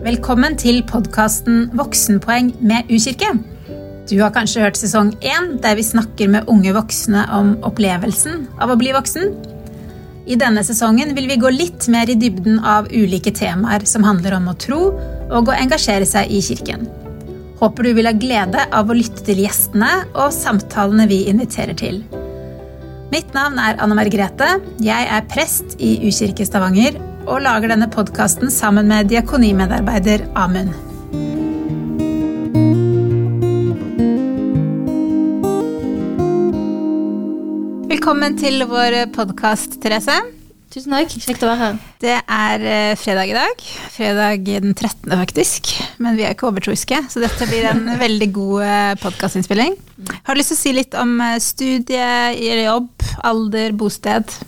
Velkommen til podkasten Voksenpoeng med U-kirke. Du har kanskje hørt sesong én, der vi snakker med unge voksne om opplevelsen av å bli voksen. I denne sesongen vil vi gå litt mer i dybden av ulike temaer som handler om å tro og å engasjere seg i kirken. Håper du vil ha glede av å lytte til gjestene og samtalene vi inviterer til. Mitt navn er Anne Margrethe. Jeg er prest i U-kirke Stavanger og lager denne podkasten sammen med diakonimedarbeider Amund. Velkommen til vår podkast, Therese. Tusen takk. Kjekt å være her. Det er eh, fredag i dag. Fredag den 13., faktisk. Men vi er ikke overtroiske, så dette blir en veldig god eh, podkastinnspilling. Har du lyst til å si litt om eh, studie, jobb, alder, bosted?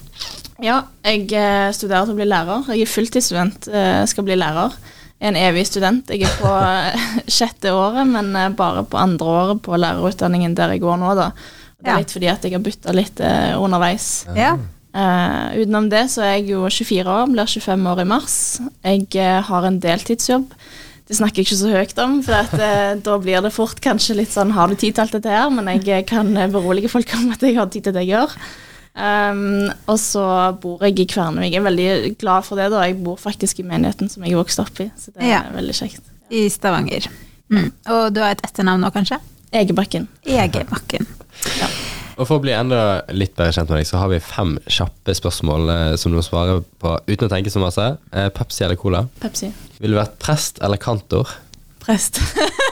Ja, jeg eh, studerer til å bli lærer. Jeg er fulltidsstudent, eh, skal bli lærer. Jeg er en evig student. Jeg er på eh, sjette året, men bare på andre året på lærerutdanningen der jeg går nå, da. Det er litt fordi at jeg har bytta litt underveis. Ja. Uh, utenom det så er jeg jo 24 år, blir 25 år i mars. Jeg har en deltidsjobb. Det snakker jeg ikke så høyt om, for at, eh, da blir det fort kanskje litt sånn Har du tid til alt dette her? Men jeg kan berolige folk om at jeg har tid til det jeg gjør. Um, og så bor jeg i Kvernøy. Jeg er veldig glad for det. da Jeg bor faktisk i menigheten som jeg vokste opp i, så det er Ja. veldig kjekt. I Stavanger. Mm. Og du har et etternavn nå, kanskje? Egebakken. Egebakken. Og For å bli enda litt bedre kjent med deg, så har vi fem kjappe spørsmål eh, som du må svare på uten å tenke så masse. Eh, Pepsi eller Cola? Pepsi. Ville du vært prest eller kantor? Prest.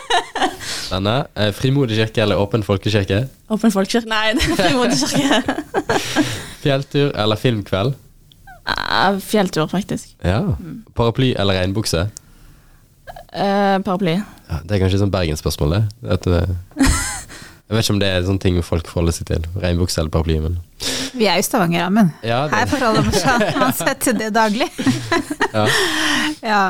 Denne. Eh, Frimodig kirke eller åpen folkekirke? Åpen folkekirke. Nei, det er frimodig kirke. Fjelltur eller filmkveld? Uh, Fjelltur, faktisk. Ja. Paraply eller regnbukse? Uh, paraply. Ja, det er kanskje sånn bergensspørsmål, det. At, eh, jeg vet ikke om det er sånne ting folk forholder seg til. Regnbukse eller paraply, men Vi er jo Stavanger, Amund. ja, Her det, forholder man seg man seg til det daglig. ja. Ja.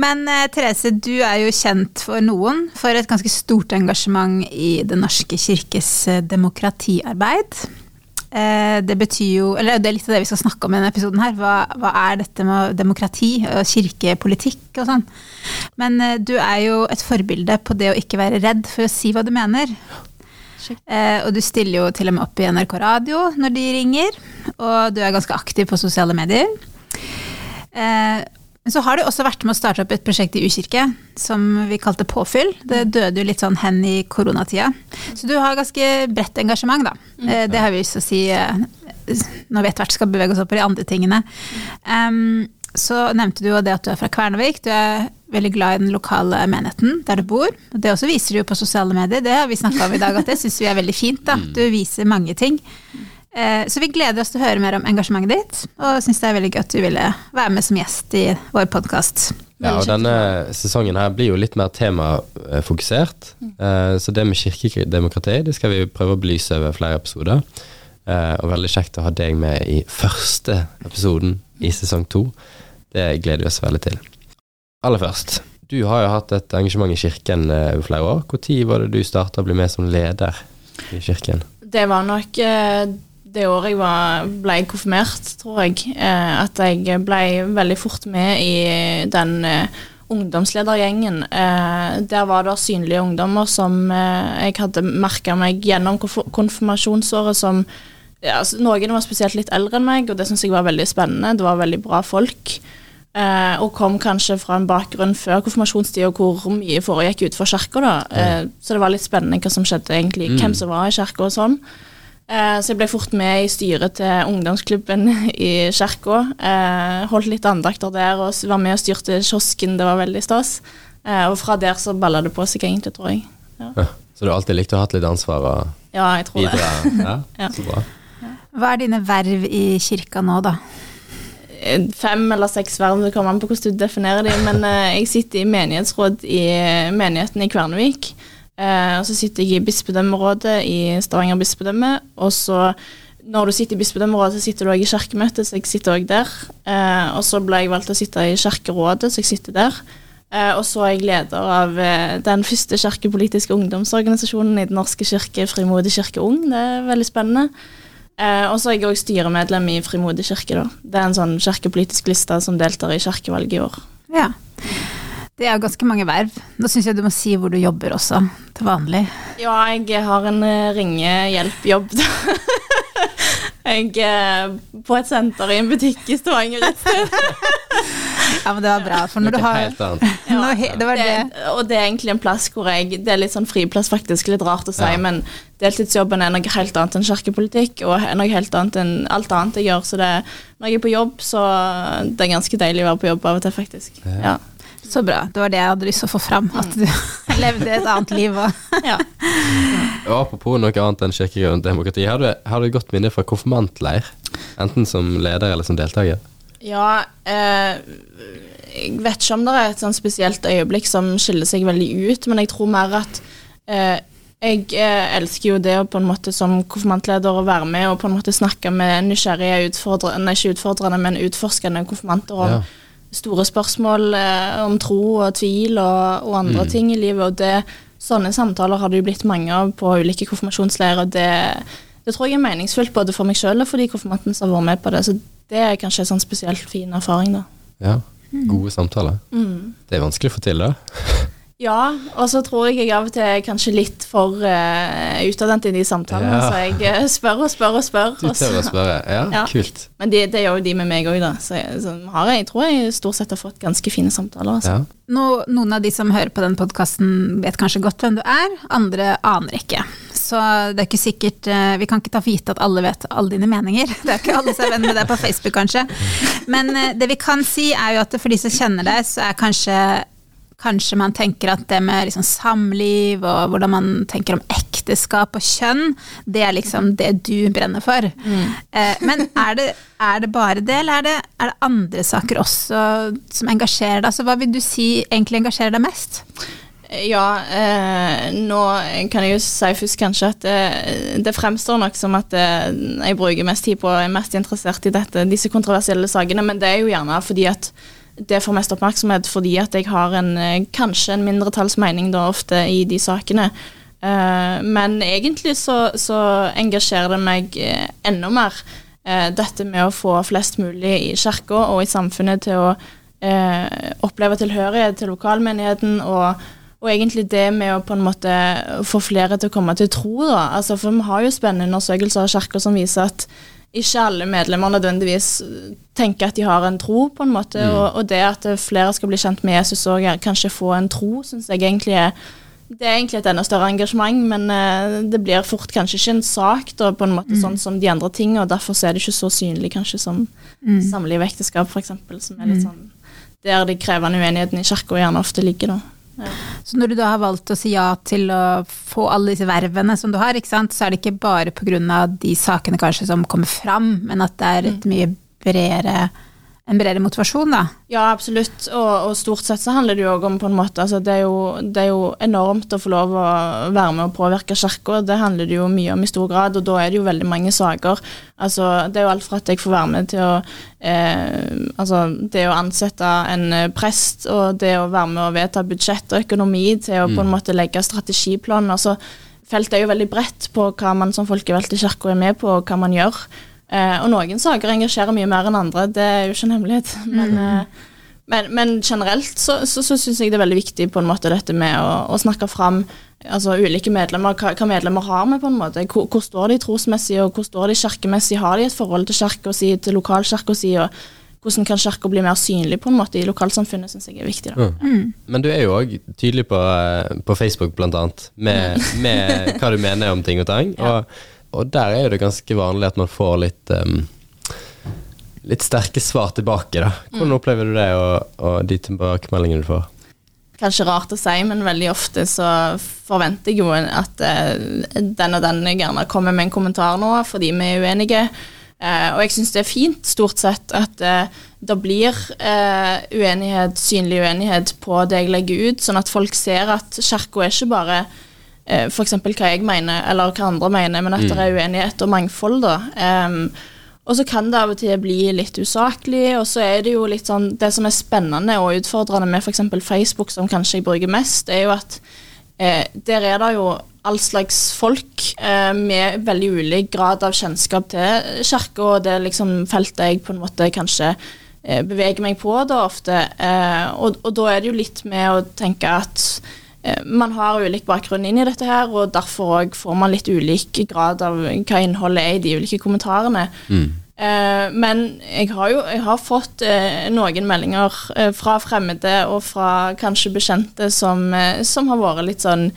Men eh, Therese, du er jo kjent for noen for et ganske stort engasjement i Den norske kirkes eh, demokratiarbeid. Eh, det betyr jo, eller det er litt av det vi skal snakke om i denne episoden her. Hva, hva er dette med demokrati og kirkepolitikk og sånn? Men du er jo et forbilde på det å ikke være redd for å si hva du mener. Eh, og du stiller jo til og med opp i NRK Radio når de ringer, og du er ganske aktiv på sosiale medier. Eh, men så har du også vært med å starte opp et prosjekt i U-kirke som vi kalte Påfyll. Det døde jo litt sånn hen i koronatida. Så du har ganske bredt engasjement, da. Eh, det har vi lyst til å si eh, når vi etter hvert skal bevege oss opp på de andre tingene. Så nevnte du jo det at du er fra Kvernevik. Du er veldig glad i den lokale menigheten der du bor. Det også viser du jo på sosiale medier. Det har vi snakka om i dag, at det syns vi er veldig fint. da. Du viser mange ting. Eh, Så vi gleder oss til å høre mer om engasjementet ditt, og syns det er veldig gøy at du ville være med som gjest i vår podkast. ja, og denne sesongen her blir jo litt mer temafokusert. Eh, så det med kirkedemokrati det skal vi prøve å belyse over flere episoder. Eh, og veldig kjekt å ha deg med i første episoden i sesong to. Det gleder vi oss veldig til. Aller først, du har jo hatt et engasjement i kirken over flere år. Når var det du starta å bli med som leder i kirken? Det var nok det året jeg var, ble konfirmert, tror jeg. Eh, at jeg ble veldig fort med i den eh, ungdomsledergjengen. Eh, der var det synlige ungdommer som jeg hadde merka meg gjennom konfirmasjonsåret som ja, altså, Noen var spesielt litt eldre enn meg, og det syns jeg var veldig spennende. Det var veldig bra folk. Eh, og kom kanskje fra en bakgrunn før konfirmasjonstida hvor mye foregikk utenfor kirka. Eh, så det var litt spennende hva som skjedde egentlig, hvem som var i kirka og sånn. Eh, så jeg ble fort med i styret til ungdomsklubben i kirka. Eh, holdt litt andakter der og var med og styrte kiosken, det var veldig stas. Eh, og fra der så balla det på seg egentlig, tror jeg. Ja, Ja. Så du har alltid likt å ha hatt litt ansvar og ja jeg tror det. bidra? Ja, Ja. så bra. Hva er dine verv i kirka nå, da? Fem eller seks verv, det kommer an på hvordan du definerer dem. Men jeg sitter i menighetsråd i menigheten i Kvernevik. Eh, og så sitter jeg i bispedømmerådet i Stavanger bispedømme. Og så når du sitter i bispedømmerådet, så sitter du òg i kirkemøtet, så jeg sitter òg der. Eh, og så ble jeg valgt å sitte i kirkerådet, så jeg sitter der. Eh, og så er jeg leder av eh, den første kirkepolitiske ungdomsorganisasjonen i Den norske kirke, Frimodig kirke Ung. Det er veldig spennende. Eh, og så er jeg òg styremedlem i Frimodig kirke. da. Det er en sånn kirkepolitisk liste som deltar i kirkevalget i år. Ja. Det er ganske mange verv. Nå syns jeg du må si hvor du jobber også, til vanlig. Ja, jeg har en eh, ringehjelpjobb. jeg er på et senter i en butikk i Stavanger et sted. Ja, men det var bra, for når du har helt annet. Nå Det var det. Og det er egentlig en plass hvor jeg Det er litt sånn friplass, faktisk. Litt rart å si, Ja. men deltidsjobben er noe helt annet enn kirkepolitikk, og er noe helt annet enn alt annet jeg gjør. Så det, når jeg er på jobb, så det er ganske deilig å være på jobb av og til, faktisk. Ja. Så bra. Det var det jeg hadde lyst til å få fram. At du levde et annet liv og ja. Og apropos noe annet enn kirkegrunn og demokrati, har du, har du et godt minne fra konfirmantleir? Enten som leder eller som deltaker? Ja, eh, jeg vet ikke om det er et sånn spesielt øyeblikk som skiller seg veldig ut, men jeg tror mer at eh, jeg eh, elsker jo det å på en måte som konfirmantleder å være med og på en måte snakke med nysgjerrige, utfordrende, ikke utfordrende, men utforskende konfirmanter om Ja. Store spørsmål eh, om tro og tvil og, og andre ting i livet. Og det, sånne samtaler har det jo blitt mange av på ulike konfirmasjonsleirer. og Det, det tror jeg er meningsfullt både for meg sjøl og for de konfirmantene som har vært med på det. Så det er kanskje en sånn spesielt fin erfaring, da. Ja. Gode samtaler. Mm. Det er vanskelig å få til, da. Ja, og så tror jeg jeg av og til er kanskje litt for uh, utadvendt i de samtalene, Ja. så jeg eh, spør og spør og spør. Du tør å spørre. Ja, Ja. kult. Men det, det gjør jo de med meg òg, da. Så, jeg- så har jeg, jeg tror jeg stort sett har fått ganske fine samtaler. Altså. Ja. Nå, Noen av de som hører på den podkasten vet kanskje godt hvem du er, andre aner ikke. Så det er ikke sikkert uh, Vi kan ikke ta for gitt at alle vet alle dine meninger. Det er ikke alle som er venn med deg på Facebook, kanskje. Men uh, det vi kan si, er jo at for de som kjenner deg, så er kanskje Kanskje man tenker at det med liksom samliv og hvordan man tenker om ekteskap og kjønn, det er liksom det du brenner for. Eh, men er det, er det bare det, eller er det, er det andre saker også som engasjerer deg? Altså, hva vil du si egentlig engasjerer deg mest? Ja, eh, nå kan jeg jo si først kanskje at det, det fremstår nok som at det, jeg bruker mest tid på og er mest interessert i dette, disse kontroversielle sakene, men det er jo gjerne fordi at det får mest oppmerksomhet fordi at jeg har en, eh, kanskje en mindretallsmening da ofte i de sakene. Eh, men egentlig så, så engasjerer det meg eh, enda mer dette med å få flest mulig i kirka og i samfunnet til å oppleve tilhørighet til lokalmenigheten, og, og egentlig det med å på en måte få flere til å komme til tro. Da. Altså, for vi har jo spennende undersøkelser av kirker som viser at ikke alle medlemmer nødvendigvis tenker at de har en tro, på en måte, og, og det at flere skal bli kjent med Jesus og kanskje få en tro, syns jeg egentlig er det er egentlig et enda større engasjement, men uh, det blir fort kanskje ikke en sak, da, på en måte sånn som de andre tingene, og derfor er det ikke så synlig kanskje som samliv og ekteskap, f.eks., som er litt sånn der de krevende uenighetene i kirka gjerne ofte ligger, da. Ja. Så når du da har valgt å si ja til å få alle disse vervene som du har, sant, så er det ikke bare pga. de sakene kanskje som kommer fram, men at det er et mye bredere, en bredere motivasjon, da? Ja, absolutt. Og, og stort sett så handler det jo òg om på en måte altså det, er jo, det er jo enormt å få lov å være med og påvirke kirka. Det handler det jo mye om i stor grad, og da er det jo veldig mange saker. Altså, det er jo alt fra at jeg får være med til å eh, Altså det å ansette en eh, prest, og det å være med og vedta budsjett og økonomi, til å på en måte legge strategiplan. Altså, feltet er jo veldig bredt på hva man som folkevalgt i kirka er med på, og hva man gjør. Eh, og noen saker engasjerer mye mer enn andre, det er jo ikke en hemmelighet. Men, eh, men, men generelt så, så, så syns jeg det er veldig viktig på en måte dette med å, å snakke fram altså ulike medlemmer, hva, hva medlemmer har vi på en måte. Hvor, hvor står de trosmessig, og hvor står de kirkemessig? Har de et forhold til kirka si, til lokalkirka si? og hvordan kan kirka bli mer synlig på en måte i lokalsamfunnet, syns jeg er viktig. da. Men du er jo òg tydelig på, eh, på Facebook, annet, med, med hva du mener om ting og tang. Og, og der er jo det ganske vanlig at man får litt um, Litt sterke svar tilbake, da. Hvordan opplever du det, og, og de tilbakemeldingene du får? Kanskje rart å si, men veldig ofte så forventer jeg jo at uh, den og den gjerne kommer med en kommentar nå, fordi vi er uenige. Uh, og jeg syns det er fint, stort sett, at uh, det blir uenighet, synlig uenighet på det jeg legger ut, sånn at folk ser at kirka er ikke bare eh, f.eks. hva jeg mener, eller hva andre mener, men at det er uenighet og mangfold, da. Um, og så kan det av og til bli litt usaklig, og så er det jo litt sånn Det som er spennende og utfordrende med f.eks. Facebook, som kanskje jeg bruker mest, er jo at eh, der er det jo all slags folk eh, med veldig ulik grad av kjennskap til kirka, og det liksom feltet jeg på en måte kanskje eh, beveger meg på da ofte. Eh, og, og, da er det jo litt med å tenke at man har ulik bakgrunn inn i dette her, og derfor får man litt ulik grad av hva innholdet er i de ulike kommentarene. Mm. Eh, men jeg har jo jeg har fått eh, noen meldinger eh, fra fremmede og fra kanskje bekjente som, som har vært litt sånn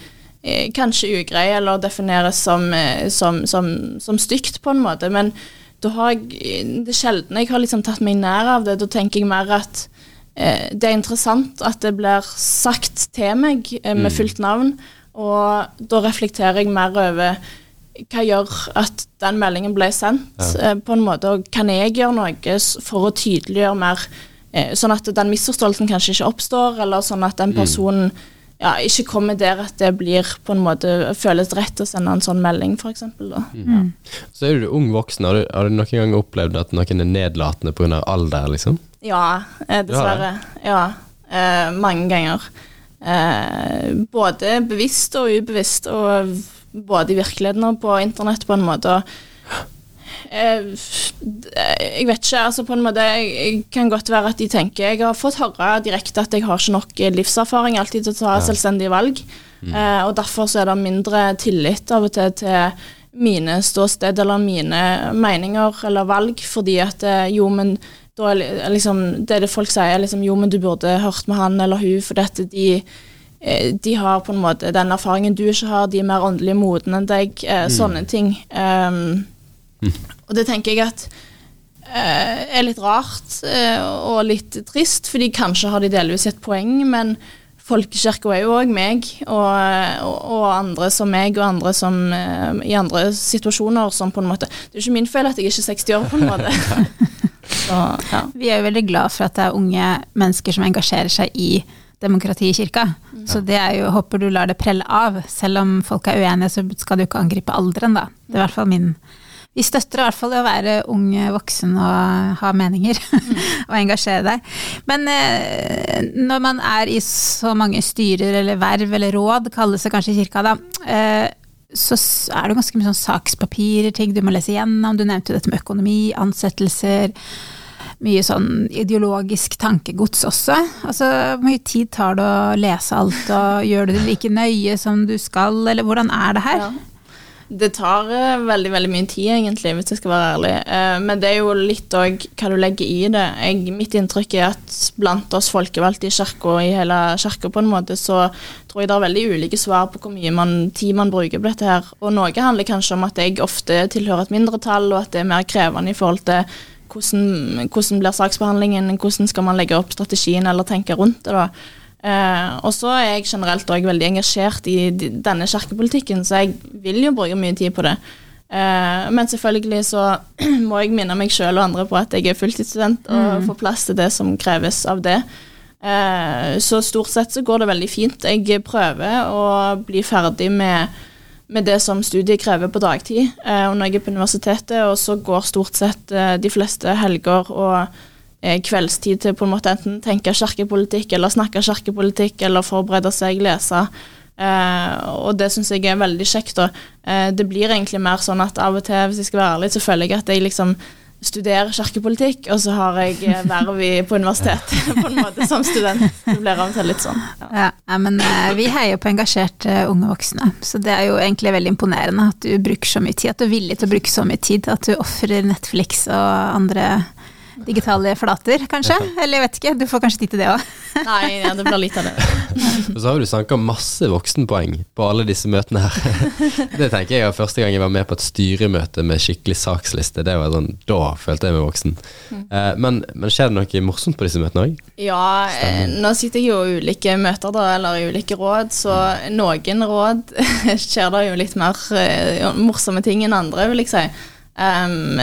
Kanskje ugreie, eller defineres som, som, som, som stygt, på en måte. Men da har jeg Det er sjelden jeg har liksom tatt meg nær av det. Da tenker jeg mer at eh, det er interessant at det blir sagt til meg eh, med mm. fullt navn, og da reflekterer jeg mer over hva gjør at den meldingen ble sendt, ja. eh, på en måte, og kan jeg gjøre noe for å tydeliggjøre mer, eh, sånn at den misforståelsen kanskje ikke oppstår, eller sånn at den mm. personen mm ja, ikke kommer der at det blir på en måte føles rett å sende en sånn melding, f.eks. Mm. Ja. Så er du ung voksen. Har du, har du, noen gang opplevd at noen er nedlatende pga. alder, liksom? Ja, eh, dessverre. Ja, eh, mange ganger. Eh, både bevisst og ubevisst, og både i virkeligheten og på internett, på en måte. Og Eh, jeg vet ikke, altså på en måte Jeg kan godt være at de tenker Jeg har fått høre direkte at jeg har ikke nok livserfaring alltid til å ta selvstendige valg. Mm. Eh, og derfor så er det mindre tillit av og til til mine ståsted eller mine meninger eller valg, fordi at eh, jo, men da er liksom Det er det folk sier, liksom jo, men du burde hørt med han eller hun, for dette de de har på en måte den erfaringen du ikke har, de er mer åndelig modne enn deg. Eh, mm. Sånne ting. Um, og det tenker jeg at eh, er litt rart eh, og litt trist, fordi kanskje har de delvis et poeng, men Folkekirka er jo òg meg, og, og, og, andre som meg, og andre som eh, i andre situasjoner som på en måte Det er jo ikke min feil at jeg ikke er 60 år, på en måte. Så, ja. Vi er jo veldig glad for at det er unge mennesker som engasjerer seg i demokrati i kirka. Mm. Så det er jo, håper du lar det prelle av. Selv om folk er uenige, så skal du ikke angripe alderen, da. Det er i hvert fall min vi støtter i hvert fall det å være ung voksen og ha meninger. Mm. og engasjere deg. Men eh, når man er i så mange styrer eller verv eller råd, kalles det kanskje i kirka, da. Eh, så er det ganske mye sånn sakspapirer, ting du må lese gjennom. Du nevnte dette med økonomi, ansettelser. Mye sånn ideologisk tankegods også. Altså, Hvor mye tid tar det å lese alt, og gjør du det like nøye som du skal, eller hvordan er det her? Ja. Det tar uh, veldig veldig mye tid, egentlig, hvis jeg skal være ærlig. Uh, men det er jo litt òg hva du legger i det. Jeg, mitt inntrykk er at blant oss folkevalgte i kirka, i hele kirka på en måte, så tror jeg det er veldig ulike svar på hvor mye man, tid man bruker på dette her. Og noe handler kanskje om at jeg ofte tilhører et mindretall, og at det er mer krevende i forhold til hvordan, hvordan blir saksbehandlingen, hvordan skal man legge opp strategien eller tenke rundt det. da. Eh, og så er jeg generelt òg veldig engasjert i denne kirkepolitikken, så jeg vil jo bruke mye tid på det. Eh, men selvfølgelig så må jeg minne meg sjøl og andre på at jeg er fulltidsstudent og mm. får plass til det som kreves av det. Eh, så stort sett så går det veldig fint. Jeg prøver å bli ferdig med, med det som studiet krever på dagtid eh, når jeg er på universitetet, og så går stort sett eh, de fleste helger og kveldstid til på en måte enten tenke kirkepolitikk eller snakke kirkepolitikk eller forberede seg, lese. Eh, og det syns jeg er veldig kjekt. Uh, det blir egentlig mer sånn at av og til, hvis jeg skal være ærlig, så føler jeg at jeg liksom studerer kirkepolitikk, og så har jeg verv på universitetet på en måte som student. Det blir av og til litt sånn. Ja, ja men uh, vi heier på engasjerte unge voksne, så det er jo egentlig veldig imponerende at du bruker så mye tid, at du er villig til å bruke så mye tid, at du ofrer Netflix og andre digitale flater, kanskje? Eller jeg vet ikke, du får kanskje tid til det òg. Nei, ja, det blir litt av det. Og så har du sanka masse voksenpoeng på alle disse møtene her. Det tenker jeg var første gang jeg var med på et styremøte med skikkelig saksliste. Det var sånn, Da følte jeg meg voksen. Eh, men, men skjer det noe morsomt på disse møtene òg? Ja, eh, nå sitter jeg jo i ulike møter, da, eller i ulike råd, så noen råd skjer det jo litt mer eh, morsomme ting enn andre, vil jeg si. Um,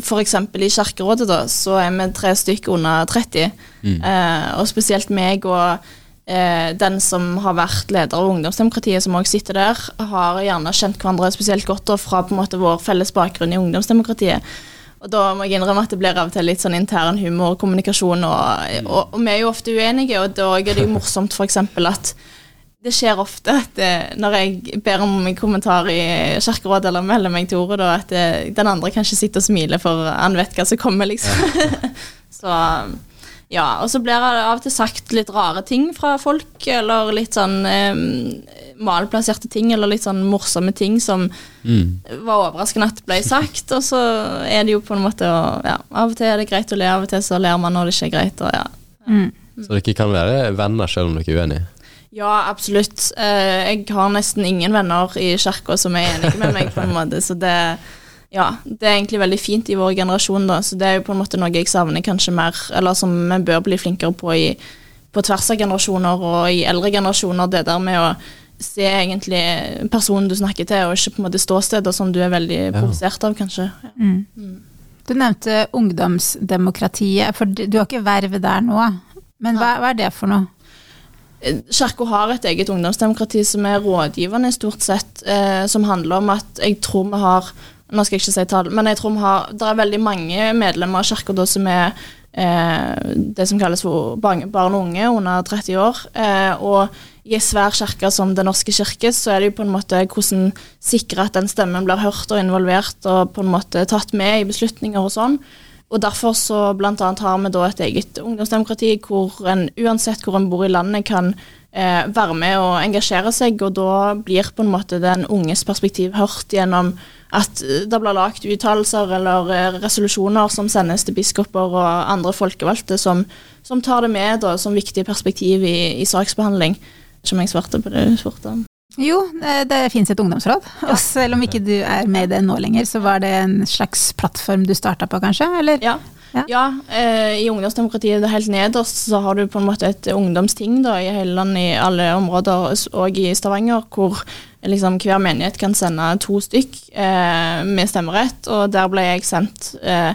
F.eks. i Kirkerådet da, så er vi tre stykker under 30. Mm. Uh, og spesielt meg og uh, den som har vært leder av ungdomsdemokratiet, som også sitter der, har gjerne kjent hverandre spesielt godt og fra på en måte vår felles bakgrunn i ungdomsdemokratiet. Og da må jeg innrømme at det blir av og til litt sånn intern humor og kommunikasjon, og, og, og vi er jo ofte uenige, og da er det jo morsomt f.eks. at det skjer ofte at det, eh, når jeg ber om en kommentar i Kirkerådet eller melder meg til ordet, at det, eh, den andre kanskje sitter og smiler, for han vet hva som kommer, liksom. Ja. Så ja, og så blir det av og til sagt litt rare ting fra folk, eller litt sånn eh, malplasserte ting, eller litt sånn morsomme ting som Mm. var overraskende at ble sagt. Og så er det jo på en måte å- ja, Av og til er det greit å le, av og til så ler man når det ikke er greit. Og ja. Mm. Så dere kan være venner selv om dere er uenige? Ja, absolutt. Eh, jeg har nesten ingen venner i kirka som er enige med meg, på en måte, så det ja, det er egentlig veldig fint i vår generasjon, da. Så det er jo på en måte noe jeg savner kanskje mer, eller som vi bør bli flinkere på i, på tvers av generasjoner og i eldre generasjoner. Det der med å se egentlig personen du snakker til, og ikke på en måte ståsteder som du er veldig provosert av, kanskje. Ja. Mm. Du nevnte ungdomsdemokratiet, for du har ikke verv der nå. Men hva, hva er det for noe? Kirka har et eget ungdomsdemokrati som er rådgivende, stort sett, eh, som handler om at jeg tror vi har Nå skal jeg ikke si tall, men jeg tror vi har Det er veldig mange medlemmer av kirka som er eh, det som kalles for barn og unge under 30 år. Eh, og i en svær kirke som Den norske kirke, så er det jo på en måte hvordan sikre at den stemmen blir hørt og involvert og på en måte tatt med i beslutninger og sånn. Og derfor så blant annet har vi da et eget ungdomsdemokrati hvor en uansett hvor en bor i landet kan eh, være med og engasjere seg, og da blir på en måte den unges perspektiv hørt gjennom at eh, det blir lagt uttalelser eller eh, resolusjoner som sendes til biskoper og andre folkevalgte som, som tar det med da, som viktig perspektiv i, i saksbehandling. Ikke om jeg svarte på det du spurte om. Jo, det, det fins et ungdomsråd. Og selv om ikke du er med i det nå lenger, så var det en slags plattform du starta på, kanskje? Eller? Ja. Ja. Ja, eh, I ungdomsdemokratiet det helt nederst så har du på en måte et ungdomsting da, i hele landet, i alle områder, og i Stavanger, hvor liksom hver menighet kan sende to stykk eh, med stemmerett, og der ble jeg sendt eh,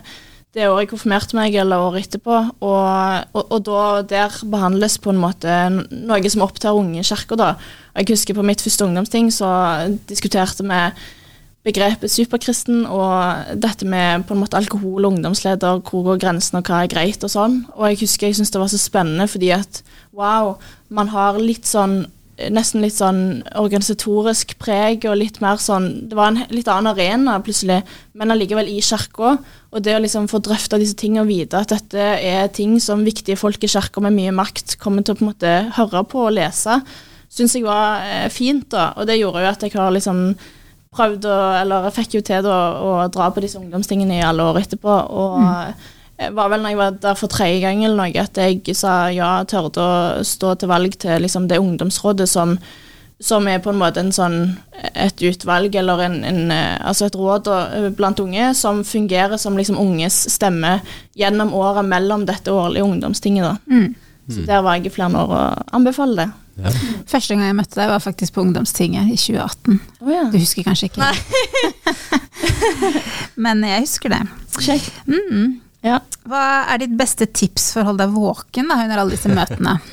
det året jeg konfirmerte meg, eller året etterpå. Og, og, og da der behandles på en måte noe som opptar unge i kirka, da. Jeg husker på mitt første ungdomsting så diskuterte vi begrepet superkristen og dette med på en måte alkohol og ungdomsleder, hvor går grensen og hva er greit og sånn. Og jeg husker jeg syntes det var så spennende fordi at wow, man har litt sånn Nesten litt sånn organisatorisk preg og litt mer sånn Det var en litt annen arena plutselig, men allikevel i kirka. Og det å liksom få drøfta disse tingene og vite at dette er ting som viktige folk i kirka med mye makt kommer til å på en måte høre på og lese, syns jeg var eh, fint. da, Og det gjorde jo at jeg har liksom prøvd å Eller jeg fikk jo til da, å dra på disse ungdomstingene i alle år etterpå. Og det var vel når jeg var der for tredje gang eller noe, at jeg sa ja, tørde å stå til valg til liksom det ungdomsrådet som som er på en måte en sånn, et utvalg eller en, en, eh, altså et råd da, blant unge som fungerer som liksom unges stemme gjennom året mellom dette årlige ungdomstinget. Da. Mm. Så der var jeg i flere år og anbefaler det. Ja. Første gang jeg møtte deg, var faktisk på ungdomstinget i 2018. Oh, ja. Du husker kanskje ikke? Men jeg husker det. Kjekt. Mm. Ja. Hva er ditt beste tips for å holde deg våken da, under alle disse møtene?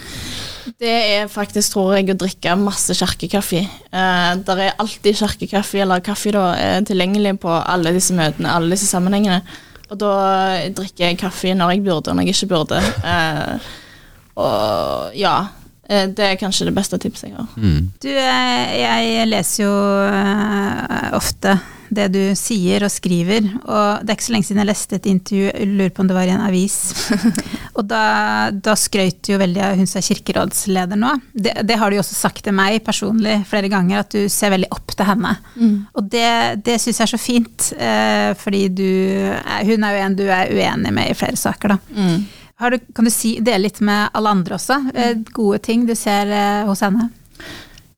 Det er faktisk, tror jeg, å drikke masse kjerkekaffe. Eh, der er alltid kjerkekaffe eller kaffe da, eh, tilgjengelig på alle disse møtene, alle disse sammenhengene. Og da drikker jeg kaffe når jeg burde, og når jeg ikke burde. Eh, og ja, det er kanskje det beste tipset jeg har. Mm. Du, eh, jeg leser jo eh, ofte det du sier og skriver, og det er ikke så lenge siden jeg leste et intervju, jeg lurer på om det var i en avis. og da, da skrøt jo veldig av hun som er kirkerådsleder nå. Det, det har du jo også sagt til meg personlig flere ganger, at du ser veldig opp til henne. Og det, det syns jeg er så fint, eh, fordi du hun er jo en du er uenig med i flere saker, da. Har du, kan du si, dele litt med alle andre også? Eh, gode ting du ser eh, hos henne?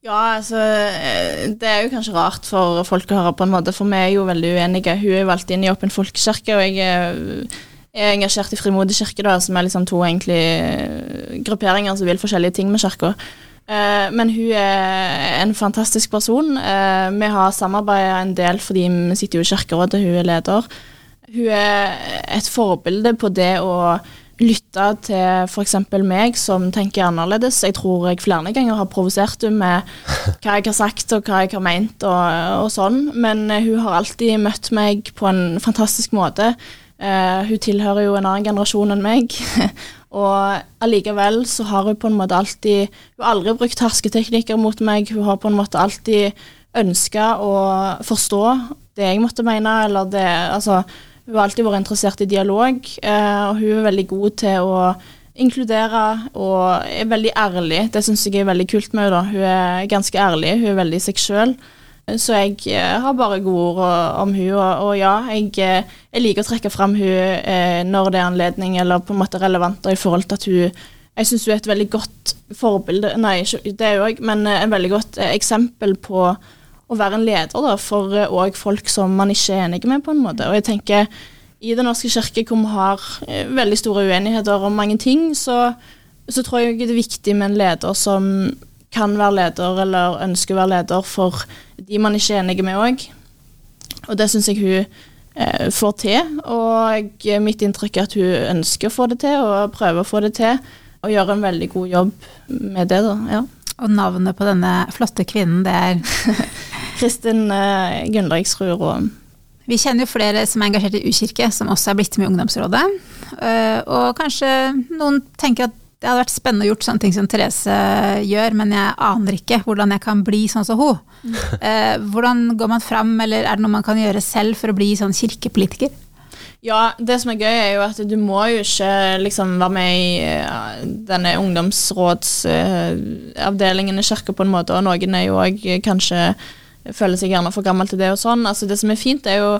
Ja, altså eh, Det er jo kanskje rart for folk å høre, på en måte, for vi er jo veldig uenige. Hun er valgt inn i Åpen folkekirke, og jeg er, er engasjert i Frimodig kirke, da, som er liksom to egentlig grupperinger som vil forskjellige ting med kirka. Eh, Men hun er en fantastisk person. Eh, Vi har samarbeida en del fordi vi sitter jo i Kirkerådet, hun er leder. Hun er et forbilde på det å lytte til f.eks. meg som tenker annerledes. Jeg tror jeg flere ganger har provosert henne med hva jeg har sagt og hva jeg har ment og, og sånn, men eh, hun har alltid møtt meg på en fantastisk måte. Uh, hun tilhører jo en annen generasjon enn meg, og allikevel så har hun på en måte alltid Hun har aldri brukt hersketeknikker mot meg, hun har på en måte alltid ønska å forstå det jeg måtte mene, eller det Altså Hun har alltid vært interessert i dialog, eh, og hun er veldig god til å inkludere og er veldig ærlig. Det syns jeg er veldig kult med henne. Hun er ganske ærlig, hun er veldig seg sjøl. Så jeg eh, har bare gode ord om hun, og, og ja, jeg, eh, jeg, liker å trekke fram hun når det er anledning, eller på en måte relevant i forhold til at hun Jeg syns hun er et veldig godt forbilde, nei, det òg, men en veldig godt eksempel på å være en leder da, for òg folk som man ikke er enig med, på en måte. Og jeg tenker i Den norske kirke, hvor vi har veldig store uenigheter om mange ting, så, så tror jeg det er viktig med en leder som kan være leder eller ønsker å være leder for de man ikke er enige med òg. Og det syns jeg hun eh, får til. Og mitt inntrykk er at hun ønsker å få det til, og prøver å få det til. Og gjør en veldig god jobb med det, da. Ja. Og navnet på denne flotte kvinnen, det er Kristin uh, Gunnlaugsrud Råm. Vi kjenner jo flere som er engasjert i U-kirke, som også er blitt med i ungdomsrådet. Uh, og kanskje noen tenker at det hadde vært spennende å gjort sånne ting som Therese gjør, men jeg aner ikke hvordan jeg kan bli sånn som hun. Eh, hvordan går man fram, eller er det noe man kan gjøre selv for å bli sånn kirkepolitiker? Ja, det som er gøy, er jo at du må jo ikke liksom være med i uh, denne ungdomsrådsavdelingen uh, i kirka på en måte, og noen er jo òg kanskje føler seg gjerne for gammel til det og sånn. Altså Det som er fint, er jo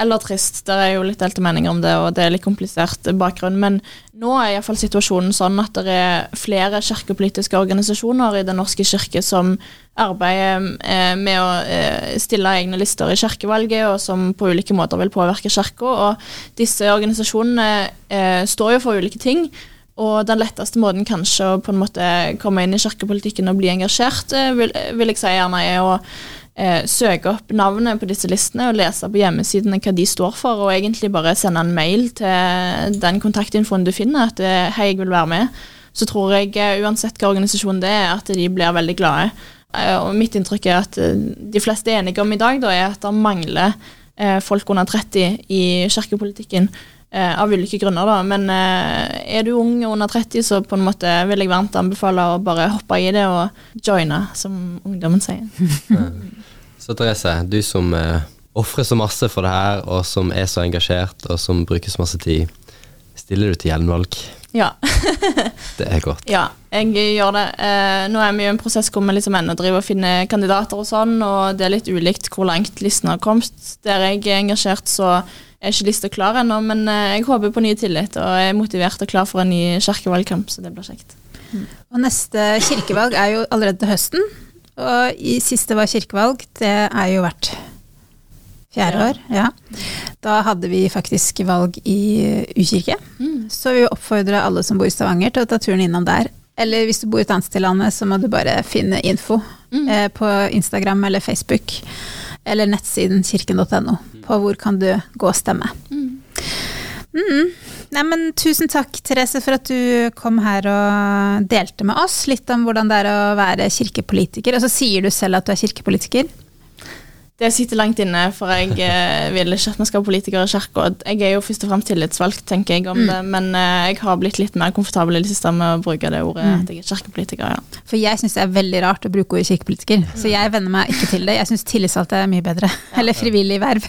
eller trist. Det er jo litt delte meninger om det, og det er litt komplisert bakgrunn. Men nå er iallfall situasjonen sånn at det er flere kirkepolitiske organisasjoner i Den norske kirke som arbeider eh, med å eh, stille egne lister i kirkevalget, og som på ulike måter vil påvirke kirka. Og disse organisasjonene eh, står jo for ulike ting. Og den letteste måten kanskje å på en måte komme inn i kirkepolitikken og bli engasjert, vil, vil jeg si gjerne er å eh, søke opp navnet på disse listene og lese på hjemmesidene hva de står for, og egentlig bare sende en mail til den kontaktinfoen du finner, at eh, hei, jeg vil være med. Så tror jeg, eh, uansett hva organisasjon det er, at de blir veldig glade. Eh, og mitt inntrykk er at de fleste er enige om i dag, da, er at det mangler folk under 30 i kirkepolitikken. av ulike grunner, da. Men er du ung og under 30, så på en måte vil jeg varmt anbefale å bare hoppe i det og joine, som ungdommen sier. Så Therese, du som eh, ofrer så masse for det her, og som er så engasjert, og som bruker så masse tid, stiller du til gjenvalg? Ja. det er godt. Ja, jeg gjør det. Eh, nå er vi i en prosess hvor vi liksom ennå driver og finner kandidater og sånn, og det er litt ulikt hvor langt listen har kommet. Der jeg er engasjert, så er ikke lista klar ennå, men eh, jeg håper på ny tillit og er motivert og klar for en ny kirkevalgkamp, så det blir kjekt. Mm. Og neste kirkevalg er jo allerede til høsten. Og i siste var kirkevalg, det er jo hvert fjerde år. Ja. Da hadde vi faktisk valg i U-kirke. Mm. Så vi oppfordrer alle som bor i Stavanger til å ta turen innom der. Eller hvis du bor et annet sted i landet, så må du bare finne info mm. eh, på Instagram eller Facebook. Eller nettsiden kirken.no på hvor kan du gå og stemme. Mm. Mm. Nei, men tusen takk, Therese, for at du kom her og delte med oss litt om hvordan det er å være kirkepolitiker. Og så sier du selv at du er kirkepolitiker. Det sitter langt inne, for jeg eh, vil ikke at vi skal ha politikere i kirka. Jeg er jo først og fremst tillitsvalgt, tenker jeg om mm. det, men eh, jeg har blitt litt mer komfortabel i det siste med å bruke det ordet mm. at jeg er kirkepolitiker. ja. For jeg syns det er veldig rart å bruke ordet kirkepolitiker, mm. så jeg venner meg ikke til det. Jeg syns tillitsvalgt er mye bedre. Ja. Eller frivillig verv.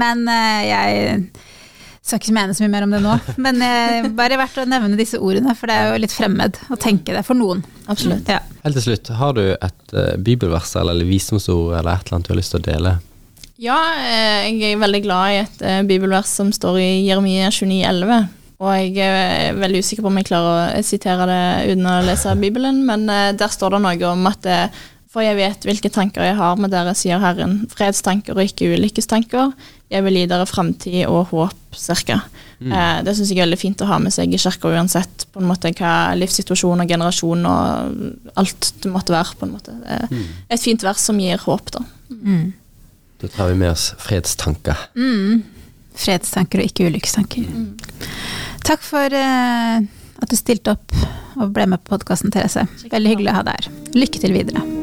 men uh, jeg skal ikke mene så mye mer om det nå, men eh, bare verdt å nevne disse ordene, for det er jo litt fremmed å tenke det for noen. Absolutt. Ja. Helt til slutt, har du et uh, bibelvers eller visdomsord eller et eller annet du har lyst til å dele? Ja, eh, jeg er veldig glad i et uh, bibelvers som står i Jeremia 29,11. Og jeg er veldig usikker på om jeg klarer å sitere det uten å lese Bibelen, men uh, der står det noe om at for jeg vet hvilke tanker jeg har med dere, sier Herren. Fredstanker og ikke ulykkestanker. Jeg vil gi dere framtid og håp, cirka. Mm. Eh, det syns jeg er veldig fint å ha med seg i kirka uansett på en måte hva livssituasjon og generasjon og alt det måtte være. på en måte. Mm. Et fint vers som gir håp, da. Mm. Da tar vi med oss fredstanker. Mm. Fredstanker og ikke ulykkestanker. Mm. Takk for uh, at du stilte opp og ble med på podkasten, Therese. Veldig hyggelig å ha deg her. Lykke til videre.